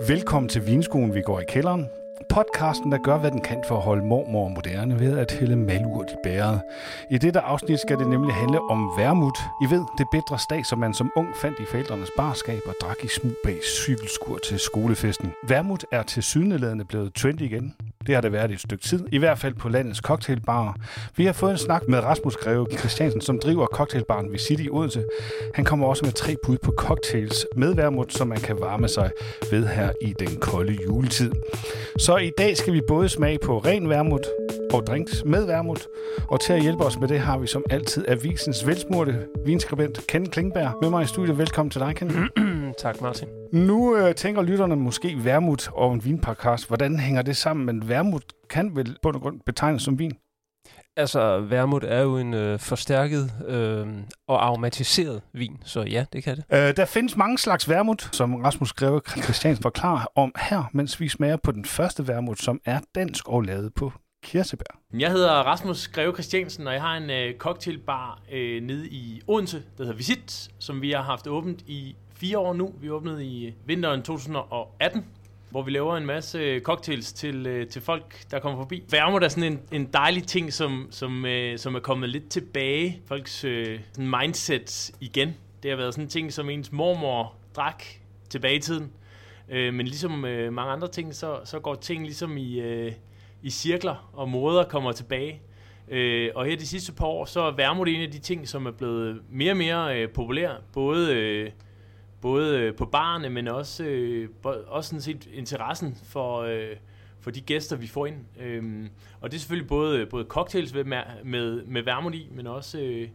Velkommen til Vinskolen, vi går i kælderen. Podcasten, der gør, hvad den kan for at holde mormor moderne ved at hælde malurt i bæret. I dette afsnit skal det nemlig handle om værmut. I ved, det bedre stag, som man som ung fandt i forældrenes barskab og drak i smug bag cykelskur til skolefesten. Værmut er til sydenladende blevet trendy igen. Det har det været i et stykke tid, i hvert fald på landets cocktailbarer. Vi har fået en snak med Rasmus Greve Christiansen, som driver cocktailbaren Visit i Odense. Han kommer også med tre bud på cocktails med værmut, som man kan varme sig ved her i den kolde juletid. Så i dag skal vi både smage på ren værmut og drinks med værmut. Og til at hjælpe os med det har vi som altid avisens velsmurte vinskribent Ken Klingberg med mig i studiet. Velkommen til dig, Ken. tak, Martin. Nu øh, tænker lytterne måske værmut og en vinpodcast. Hvordan hænger det sammen? Men værmut kan vel på grund betegnes som vin? Altså, vermut er jo en øh, forstærket øh, og aromatiseret vin, så ja, det kan det. Øh, der findes mange slags vermut, som Rasmus Greve Christiansen forklarer om her, mens vi smager på den første vermut, som er dansk og lavet på kirsebær. Jeg hedder Rasmus Greve Christiansen, og jeg har en øh, cocktailbar øh, nede i Odense, der hedder Visit, som vi har haft åbent i fire år nu. Vi åbnede i vinteren 2018, hvor vi laver en masse øh, cocktails til, øh, til folk, der kommer forbi. Værmer er sådan en, en dejlig ting, som, som, øh, som er kommet lidt tilbage. Folks øh, mindset igen. Det har været sådan en ting, som ens mormor drak tilbage i tiden. Øh, men ligesom øh, mange andre ting, så, så går ting ligesom i, øh, i cirkler, og måder kommer tilbage. Øh, og her de sidste par år, så er værmod en af de ting, som er blevet mere og mere øh, populær. Både... Øh, både øh, på barne, men også, øh, også sådan set interessen for, øh, for de gæster, vi får ind. Øhm, og det er selvfølgelig både, øh, både cocktails med, med, med vermut i, men også, øh,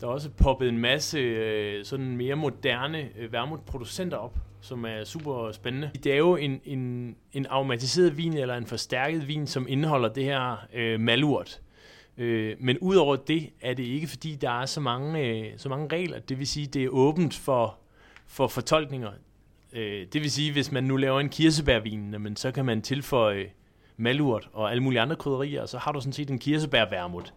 der er også poppet en masse øh, sådan mere moderne øh, vermutproducenter op, som er super spændende. Det er jo en, en, en aromatiseret vin, eller en forstærket vin, som indeholder det her øh, malurt. Øh, men udover det er det ikke, fordi der er så mange, øh, så mange regler. Det vil sige, det er åbent for for fortolkninger. Øh, det vil sige, hvis man nu laver en kirsebærvin, men så kan man tilføje malurt og alle mulige andre krydderier, og så har du sådan set en kirsebærværmut.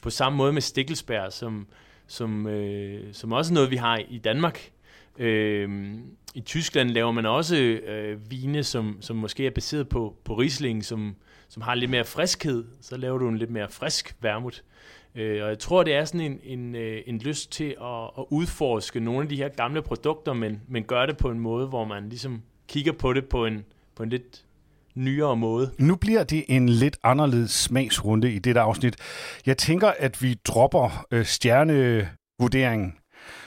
På samme måde med stikkelsbær, som, som, øh, som også er noget, vi har i Danmark. Øh, I Tyskland laver man også øh, vine, som, som måske er baseret på, på Riesling, som, som har lidt mere friskhed. Så laver du en lidt mere frisk vermut. Øh, og jeg tror, det er sådan en, en, øh, en lyst til at, at udforske nogle af de her gamle produkter, men, men gøre det på en måde, hvor man ligesom kigger på det på en, på en lidt nyere måde. Nu bliver det en lidt anderledes smagsrunde i dette afsnit. Jeg tænker, at vi dropper øh, stjernevurderingen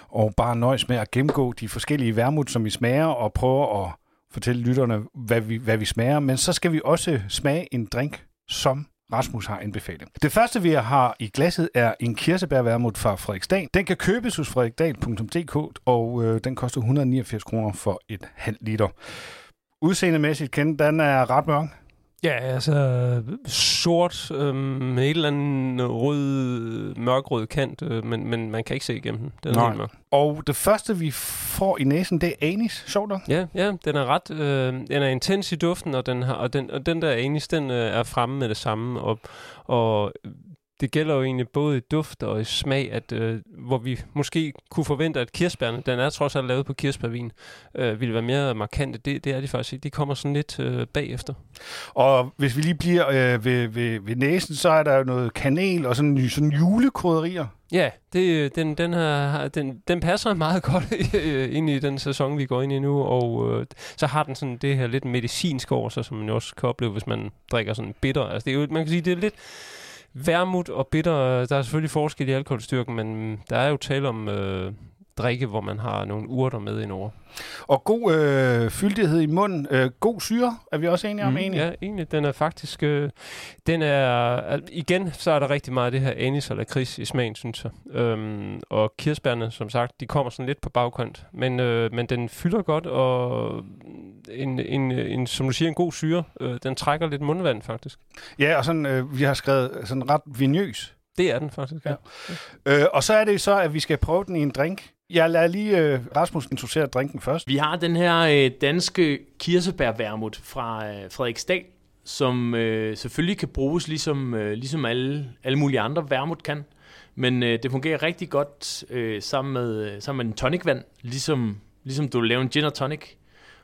og bare nøjes med at gennemgå de forskellige værmut, som vi smager, og prøver at fortælle lytterne, hvad vi, hvad vi smager. Men så skal vi også smage en drink, som Rasmus har anbefalet. Det første, vi har i glasset, er en kirsebærværmut fra Frederiksdal. Den kan købes hos frederiksdal.dk, og øh, den koster 189 kroner for et halvt liter. Udseendemæssigt kendt, den er ret mørk. Ja, altså sort øh, med et eller andet rød, mørkrød kant, øh, men, men man kan ikke se igennem den. Den er mørk. Og det første, vi får i næsen, det er anis, sjovt nok. Ja, ja, den er ret, øh, den er intens i duften, og den, har, og den, og den der anis, den øh, er fremme med det samme, og, og det gælder jo egentlig både i duft og i smag, at øh, hvor vi måske kunne forvente, at kirsebærne, den er trods alt lavet på kirsebærvin, øh, ville være mere markante. Det, det er de faktisk ikke. De kommer sådan lidt øh, bagefter. Og hvis vi lige bliver øh, ved, ved, ved næsen, så er der jo noget kanel og sådan, sådan julekrydderier. Ja, det, den, den, her, den, den passer meget godt ind i den sæson, vi går ind i nu, og øh, så har den sådan det her lidt medicinske over sig, som man også kan opleve, hvis man drikker sådan bitter. Altså, det er jo, man kan sige, det er lidt Vermut og bitter, øh, der er selvfølgelig forskel i alkoholstyrken, men mm, der er jo tale om øh, drikke, hvor man har nogle urter med indover. Og god øh, fyldighed i munden. Øh, god syre, er vi også enige om, mm, egentlig? Ja, egentlig. Den er faktisk... Øh, den er... Igen, så er der rigtig meget af det her anis eller kris i smagen, synes jeg. Øhm, og kirsebærne, som sagt, de kommer sådan lidt på bagkant. Men, øh, men den fylder godt, og en, en, en, som du siger, en god syre. Øh, den trækker lidt mundvand, faktisk. Ja, og sådan, øh, vi har skrevet sådan ret vinøs. Det er den faktisk, ja. ja. Øh, og så er det så, at vi skal prøve den i en drink. Jeg lader lige øh, Rasmus introducere drinken først. Vi har den her øh, danske kirsebærværmut fra øh, Frederiksdal, som øh, selvfølgelig kan bruges ligesom, øh, ligesom alle, alle mulige andre værmut kan. Men øh, det fungerer rigtig godt øh, sammen, med, øh, sammen med en tonicvand, ligesom, ligesom du laver en gin og tonic.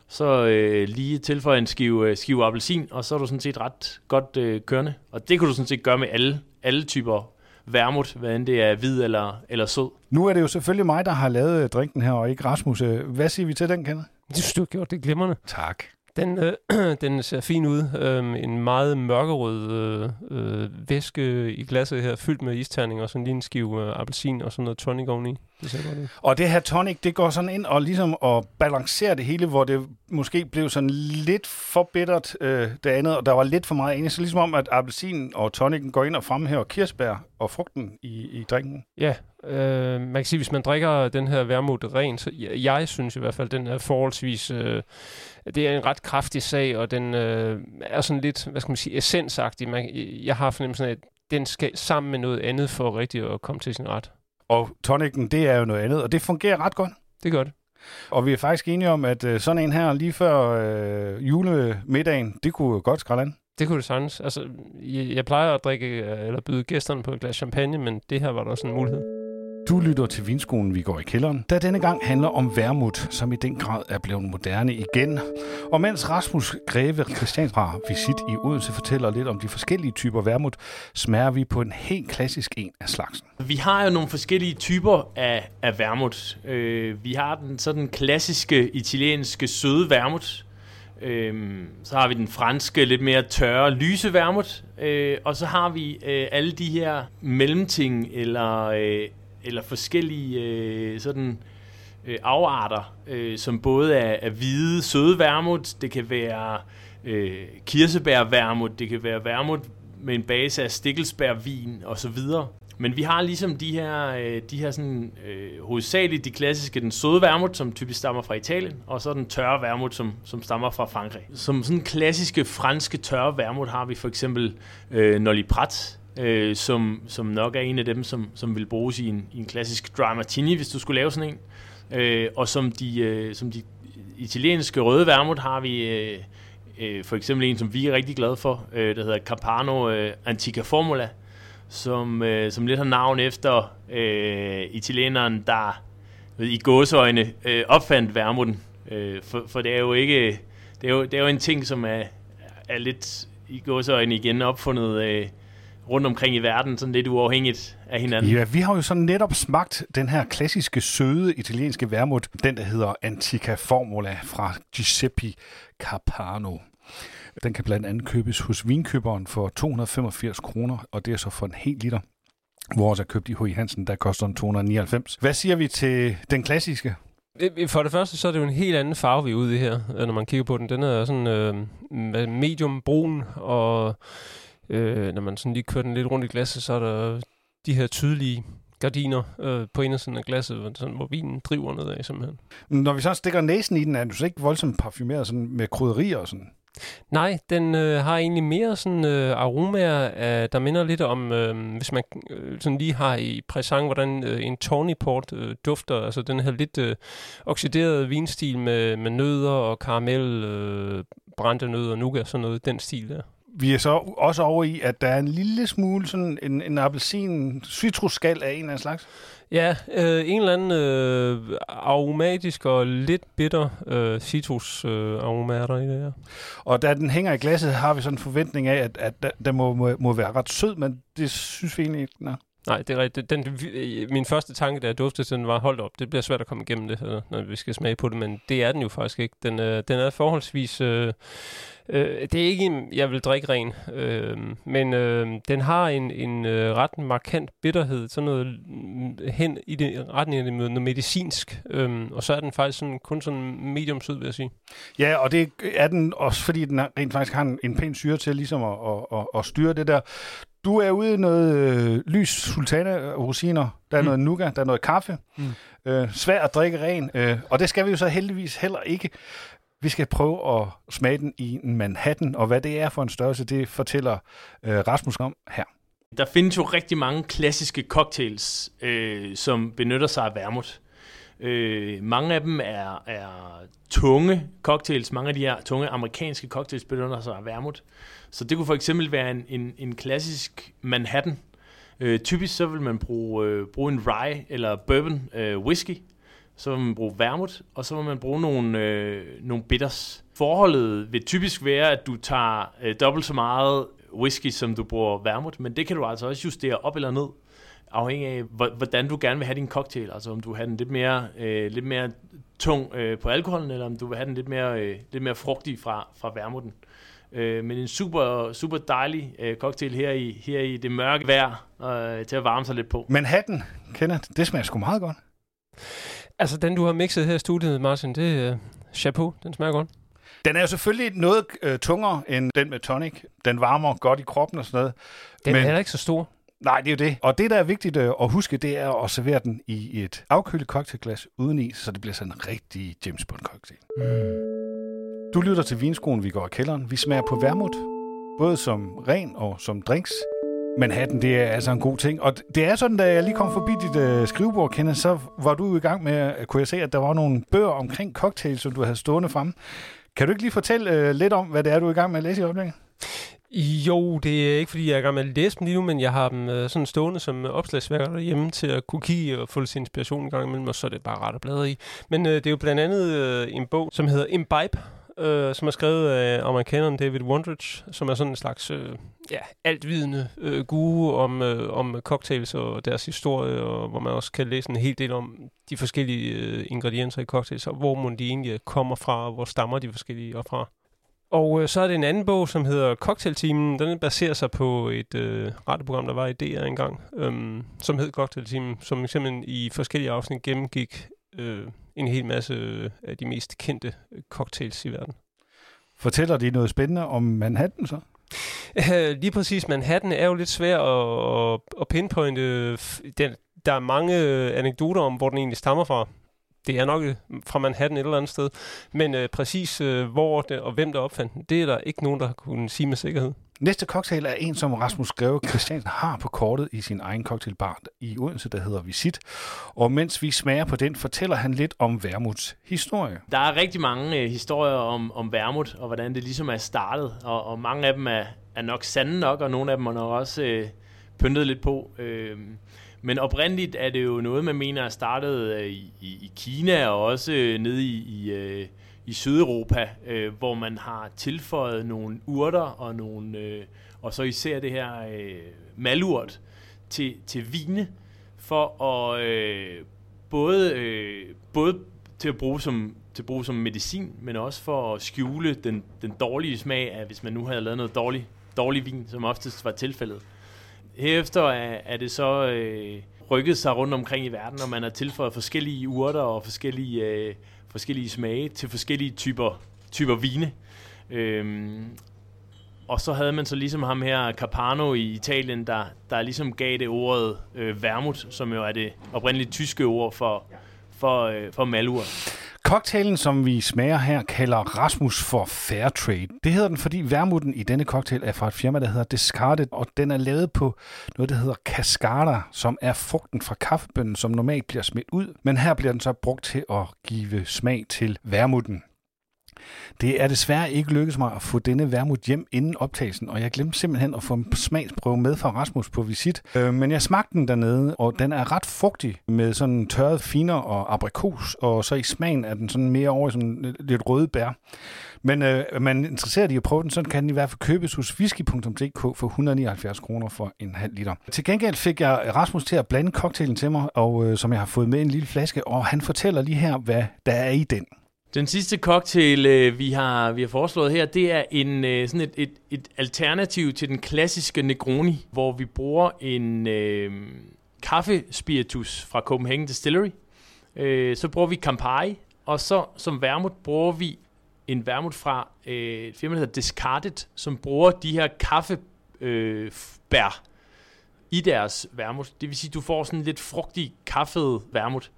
så øh, lige tilføje en skive, øh, skive appelsin, og så er du sådan set ret godt øh, kørende. Og det kan du sådan set gøre med alle, alle typer vermut, hvad end det er hvid eller, eller sød. Nu er det jo selvfølgelig mig, der har lavet øh, drinken her, og ikke Rasmus. Øh, Hvad siger vi til den, Kenneth? Det synes du har gjort det glimrende. Tak. Den, øh, den ser fin ud. Øhm, en meget mørkerød øh, øh, væske i glasset her, fyldt med isterning og sådan lige en skive øh, appelsin og sådan noget tonic oveni. Det ser godt ud. Og det her tonic, det går sådan ind og ligesom og balancerer det hele, hvor det måske blev sådan lidt for bittert øh, det andet, og der var lidt for meget enig. Så ligesom om, at appelsinen og tonicen går ind og fremhæver kirsebær og frugten i, i drinken. Ja, øh, man kan sige, hvis man drikker den her vermut ren, så jeg, jeg synes i hvert fald, den er forholdsvis... Øh, det er en ret kraftig sag, og den øh, er sådan lidt, hvad skal man sige, essensagtig. Man, jeg har fornemmelsen af, at den skal sammen med noget andet for rigtig at komme til sin ret. Og tonicen, det er jo noget andet, og det fungerer ret godt. Det gør det. Og vi er faktisk enige om, at øh, sådan en her lige før øh, julemiddagen, det kunne godt skralde an. Det kunne det sagtens. Altså, jeg, jeg plejer at drikke, øh, eller byde gæsterne på et glas champagne, men det her var der også en mulighed. Du lytter til Vinskolen, vi går i kælderen, der denne gang handler om vermut, som i den grad er blevet moderne igen. Og mens Rasmus Greve Christian fra Visit i Odense fortæller lidt om de forskellige typer vermut, smager vi på en helt klassisk en af slagsen. Vi har jo nogle forskellige typer af, af vermut. Øh, vi har den sådan klassiske italienske søde vermut. Øh, så har vi den franske, lidt mere tørre, lyse vermut. Øh, og så har vi øh, alle de her mellemting, eller, øh, eller forskellige øh, sådan øh, afarter, øh, som både er, er hvide, søde vermut, det kan være øh, kirsebærvermut, det kan være vermut med en base af stikkelsbærvin og så videre. Men vi har ligesom de her, øh, de her sådan, øh, hovedsageligt de klassiske, den søde vermut, som typisk stammer fra Italien, og så den tørre vermut, som, som stammer fra Frankrig. Som sådan klassiske franske tørre vermut har vi for eksempel øh, Nolly Prat, øh, som, som nok er en af dem, som, som vil bruges i en, i en klassisk dry martini, hvis du skulle lave sådan en. Øh, og som de, øh, som de italienske røde vermut har vi øh, øh, for eksempel en, som vi er rigtig glade for, øh, der hedder Campano øh, Antica Formula, som, øh, som lidt har navn efter øh, italieneren, der ved, i gåseøjne øh, opfandt vermuten. Øh, for, for det er jo ikke det er jo, det er jo en ting, som er, er lidt i gåseøjne igen opfundet øh, rundt omkring i verden, sådan lidt uafhængigt af hinanden. Ja, vi har jo så netop smagt den her klassiske søde italienske vermut, den der hedder Antica Formula fra Giuseppe Carpano. Den kan blandt andet købes hos vinkøberen for 285 kroner, og det er så for en hel liter. Vores er købt i H.I. Hansen, der koster den 299. Hvad siger vi til den klassiske? Øh, For det første, så er det jo en helt anden farve, vi er ude i her, øh, når man kigger på den. Den er sådan øh, medium brun, og øh, når man sådan lige kører den lidt rundt i glasset, så er der de her tydelige gardiner øh, på indersiden af glasset, hvor, sådan, hvor vinen driver nedad simpelthen. Når vi så stikker næsen i den, er du så ikke voldsomt parfumeret sådan med krydderier og sådan? Nej, den øh, har egentlig mere sådan øh, aromaer, af, der minder lidt om, øh, hvis man øh, sådan lige har i præsang, hvordan øh, en Tawny Port øh, dufter, altså den her lidt øh, oxiderede vinstil med, med nødder og karamel, øh, brændte nødder, nougat, sådan noget, den stil der. Vi er så også over i, at der er en lille smule sådan en, en appelsin citrusskal af en eller anden slags. Ja, øh, en eller anden øh, aromatisk og lidt bitter øh, citrus øh, aromater i det her. Og da den hænger i glasset, har vi sådan en forventning af, at, at den må, må, må være ret sød, men det synes vi egentlig ikke, den er. Nej, det er rigtigt. Den, øh, min første tanke, da jeg duftede til den, var, hold op, det bliver svært at komme igennem det, her, når vi skal smage på det, men det er den jo faktisk ikke. Den, øh, den er forholdsvis... Øh, øh, det er ikke en, jeg vil drikke ren, øh, men øh, den har en, en øh, ret markant bitterhed, sådan noget mm, hen i det retning af noget medicinsk, øh, og så er den faktisk sådan, kun sådan medium sød, vil jeg sige. Ja, og det er den også, fordi den rent faktisk har en, en pæn syre til ligesom at, at, at, at styre det der. Du er ude i noget øh, lys sultana-rosiner, der er mm. noget nougat, der er noget kaffe. Mm. Øh, svær at drikke ren, øh, og det skal vi jo så heldigvis heller ikke. Vi skal prøve at smage den i en Manhattan, og hvad det er for en størrelse, det fortæller øh, Rasmus om her. Der findes jo rigtig mange klassiske cocktails, øh, som benytter sig af vermut. Øh, mange af dem er, er tunge cocktails. Mange af de her tunge amerikanske cocktails benytter sig af vermut. Så det kunne for eksempel være en, en, en klassisk Manhattan. Øh, typisk så vil man bruge, øh, bruge en rye eller bourbon øh, whisky, så vil man bruge vermouth, og så vil man bruge nogle, øh, nogle bitters. Forholdet vil typisk være, at du tager øh, dobbelt så meget whisky, som du bruger vermouth, men det kan du altså også justere op eller ned, afhængig af, hvordan du gerne vil have din cocktail. Altså om du vil have den lidt mere, øh, lidt mere tung øh, på alkoholen, eller om du vil have den lidt mere, øh, lidt mere frugtig fra, fra vermouthen. Øh, men en super, super dejlig øh, cocktail her i, her i det mørke vejr, øh, til at varme sig lidt på. Manhattan, Kenneth, det smager sgu meget godt. Altså, den du har mixet her i studiet, Martin, det er uh, chapeau. Den smager godt. Den er jo selvfølgelig noget øh, tungere end den med tonic. Den varmer godt i kroppen og sådan noget. Den men, er heller ikke så stor. Nej, det er jo det. Og det, der er vigtigt øh, at huske, det er at servere den i et afkølet cocktailglas uden is, så det bliver sådan en rigtig James Bond cocktail. Mm. Du lytter til Vinskolen, vi går i kælderen. Vi smager på vermouth, både som ren og som drinks. Manhattan, det er altså en god ting. Og det er sådan, da jeg lige kom forbi dit øh, skrivebord, Kenneth, så var du i gang med, at kunne jeg se, at der var nogle bøger omkring cocktails, som du havde stående frem. Kan du ikke lige fortælle øh, lidt om, hvad det er, du er i gang med at læse i øjeblikket? Jo, det er ikke, fordi jeg er i gang med at læse dem lige nu, men jeg har dem øh, sådan stående som øh, opslagsværker derhjemme til at kunne kigge og få lidt inspiration en gang imellem, og så er det bare ret at bladre i. Men øh, det er jo blandt andet øh, en bog, som hedder Imbibe, øh, som er skrevet af amerikaneren David Wondrich, som er sådan en slags øh, ja, altvidende øh, guru om, øh, om cocktails og deres historie, og hvor man også kan læse en hel del om de forskellige øh, ingredienser i cocktails, og hvor man de egentlig kommer fra, og hvor stammer de forskellige og fra. Og øh, så er det en anden bog, som hedder Cocktailteamen. Den baserer sig på et øh, radioprogram, der var i DR engang, øhm, som hed Cocktailteamen, som simpelthen i forskellige afsnit gennemgik øh, en hel masse øh, af de mest kendte øh, cocktails i verden. Fortæller de noget spændende om Manhattan så? Øh, lige præcis, Manhattan er jo lidt svær at, at pinpointe. Den, der er mange anekdoter om, hvor den egentlig stammer fra det er nok fra Manhattan et eller andet sted. Men øh, præcis øh, hvor det, og hvem der opfandt den, det er der ikke nogen, der har kunnet sige med sikkerhed. Næste cocktail er en, som Rasmus Greve Christiansen har på kortet i sin egen cocktailbar i Odense, der hedder Visit. Og mens vi smager på den, fortæller han lidt om Vermuts historie. Der er rigtig mange øh, historier om, om Vermut, og hvordan det ligesom er startet. Og, og mange af dem er, er nok sande nok, og nogle af dem er nok også øh, pyntet lidt på. Øh, men oprindeligt er det jo noget, man mener er startet øh, i, i Kina og også øh, nede i, i, øh, i Sydeuropa, øh, hvor man har tilføjet nogle urter og nogle øh, og så især det her øh, malurt til, til vine for at øh, både, øh, både til at bruge som til brug bruge som medicin, men også for at skjule den, den dårlige smag af, hvis man nu havde lavet noget dårlig, dårlig vin, som oftest var tilfældet. Herefter er, er det så øh, rykket sig rundt omkring i verden, og man har tilføjet forskellige urter og forskellige, øh, forskellige smage til forskellige typer, typer vine. Øhm, og så havde man så ligesom ham her, Carpano i Italien, der, der ligesom gav det ordet øh, vermut, som jo er det oprindeligt tyske ord for, for, øh, for malur. Cocktailen, som vi smager her, kalder Rasmus for Fairtrade. Det hedder den, fordi vermuten i denne cocktail er fra et firma, der hedder Discarded, og den er lavet på noget, der hedder Cascada, som er frugten fra kaffebønnen, som normalt bliver smidt ud, men her bliver den så brugt til at give smag til vermuten. Det er desværre ikke lykkedes mig at få denne vermut hjem inden optagelsen, og jeg glemte simpelthen at få en smagsprøve med fra Rasmus på visit. Øh, men jeg smagte den dernede, og den er ret fugtig med sådan tørret finer og aprikos, og så i smagen er den sådan mere over i sådan lidt røde bær. Men øh, man er interesseret i at prøve den, så kan den i hvert fald købes hos whisky.dk for 179 kroner for en halv liter. Til gengæld fik jeg Rasmus til at blande cocktailen til mig, og øh, som jeg har fået med en lille flaske, og han fortæller lige her, hvad der er i den. Den sidste cocktail, øh, vi har, vi har foreslået her, det er en, øh, sådan et, et, et alternativ til den klassiske Negroni, hvor vi bruger en øh, kaffespiritus fra Copenhagen Distillery. Øh, så bruger vi Campari, og så som vermut bruger vi en vermut fra øh, et firma, der hedder Discarded, som bruger de her kaffebær øh, i deres vermut. Det vil sige, at du får sådan lidt frugtig kaffet vermut.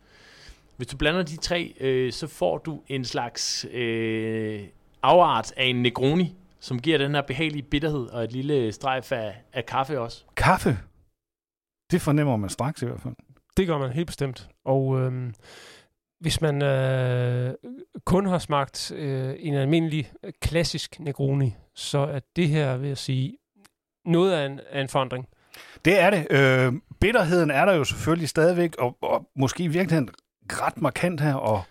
Hvis du blander de tre, øh, så får du en slags øh, afart af en Negroni, som giver den her behagelige bitterhed og et lille strejf af, af kaffe også. Kaffe? Det fornemmer man straks i hvert fald. Det gør man helt bestemt. Og øh, hvis man øh, kun har smagt øh, en almindelig klassisk Negroni, så er det her, vil jeg sige, noget af en, af en forandring. Det er det. Øh, bitterheden er der jo selvfølgelig stadigvæk, og, og måske i virkeligheden ret markant her, og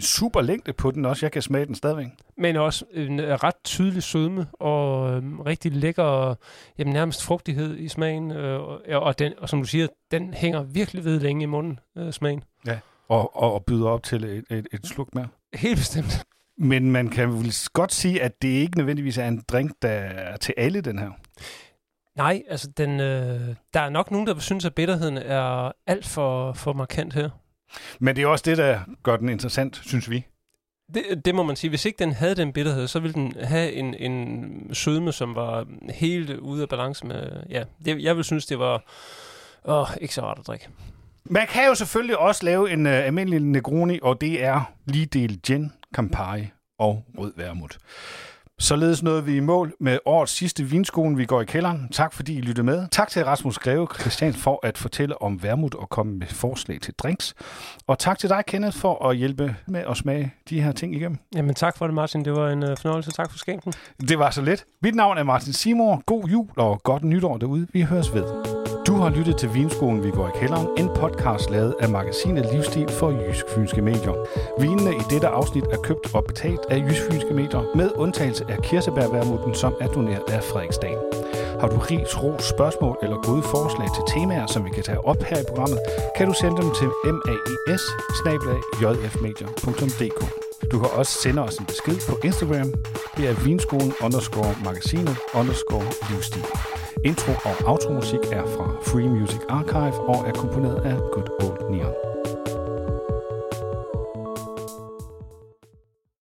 super længde på den også. Jeg kan smage den stadigvæk. Men også en øh, ret tydelig sødme og øh, rigtig lækker, jamen nærmest frugtighed i smagen. Øh, og, og, den, og som du siger, den hænger virkelig ved længe i munden, øh, smagen. Ja, og, og, og byder op til et, et, et sluk mere. Helt bestemt. Men man kan vel godt sige, at det ikke nødvendigvis er en drink, der er til alle, den her. Nej, altså den, øh, der er nok nogen, der synes, at bitterheden er alt for, for markant her. Men det er også det, der gør den interessant, synes vi. Det, det må man sige. Hvis ikke den havde den bitterhed, så ville den have en, en sødme, som var helt ude af balance med... Ja, det, jeg vil synes, det var åh, ikke så rart at drikke. Man kan jo selvfølgelig også lave en uh, almindelig Negroni, og det er lige del gin, Campari og rød vermut. Således nåede vi i mål med årets sidste vinskolen, vi går i kælderen. Tak fordi I lyttede med. Tak til Rasmus Greve Christian for at fortælle om vermut og komme med forslag til drinks. Og tak til dig, Kenneth, for at hjælpe med at smage de her ting igennem. Jamen tak for det, Martin. Det var en uh, fornøjelse. Tak for skænken. Det var så let. Mit navn er Martin Simor. God jul og godt nytår derude. Vi høres ved. Du har lyttet til Vinskolen, vi går i kælderen, en podcast lavet af magasinet Livsstil for Jysk Fynske Medier. Vinene i dette afsnit er købt og betalt af Jysk Fynske Medier, med undtagelse af kirsebærværmuten, som er doneret af Frederiksdal. Har du ris, ros, spørgsmål eller gode forslag til temaer, som vi kan tage op her i programmet, kan du sende dem til maes Du kan også sende os en besked på Instagram. Det er vinskolen underscore magasinet underscore livsstil. Intro- og outro-musik er fra Free Music Archive og er komponeret af Good Old Neon.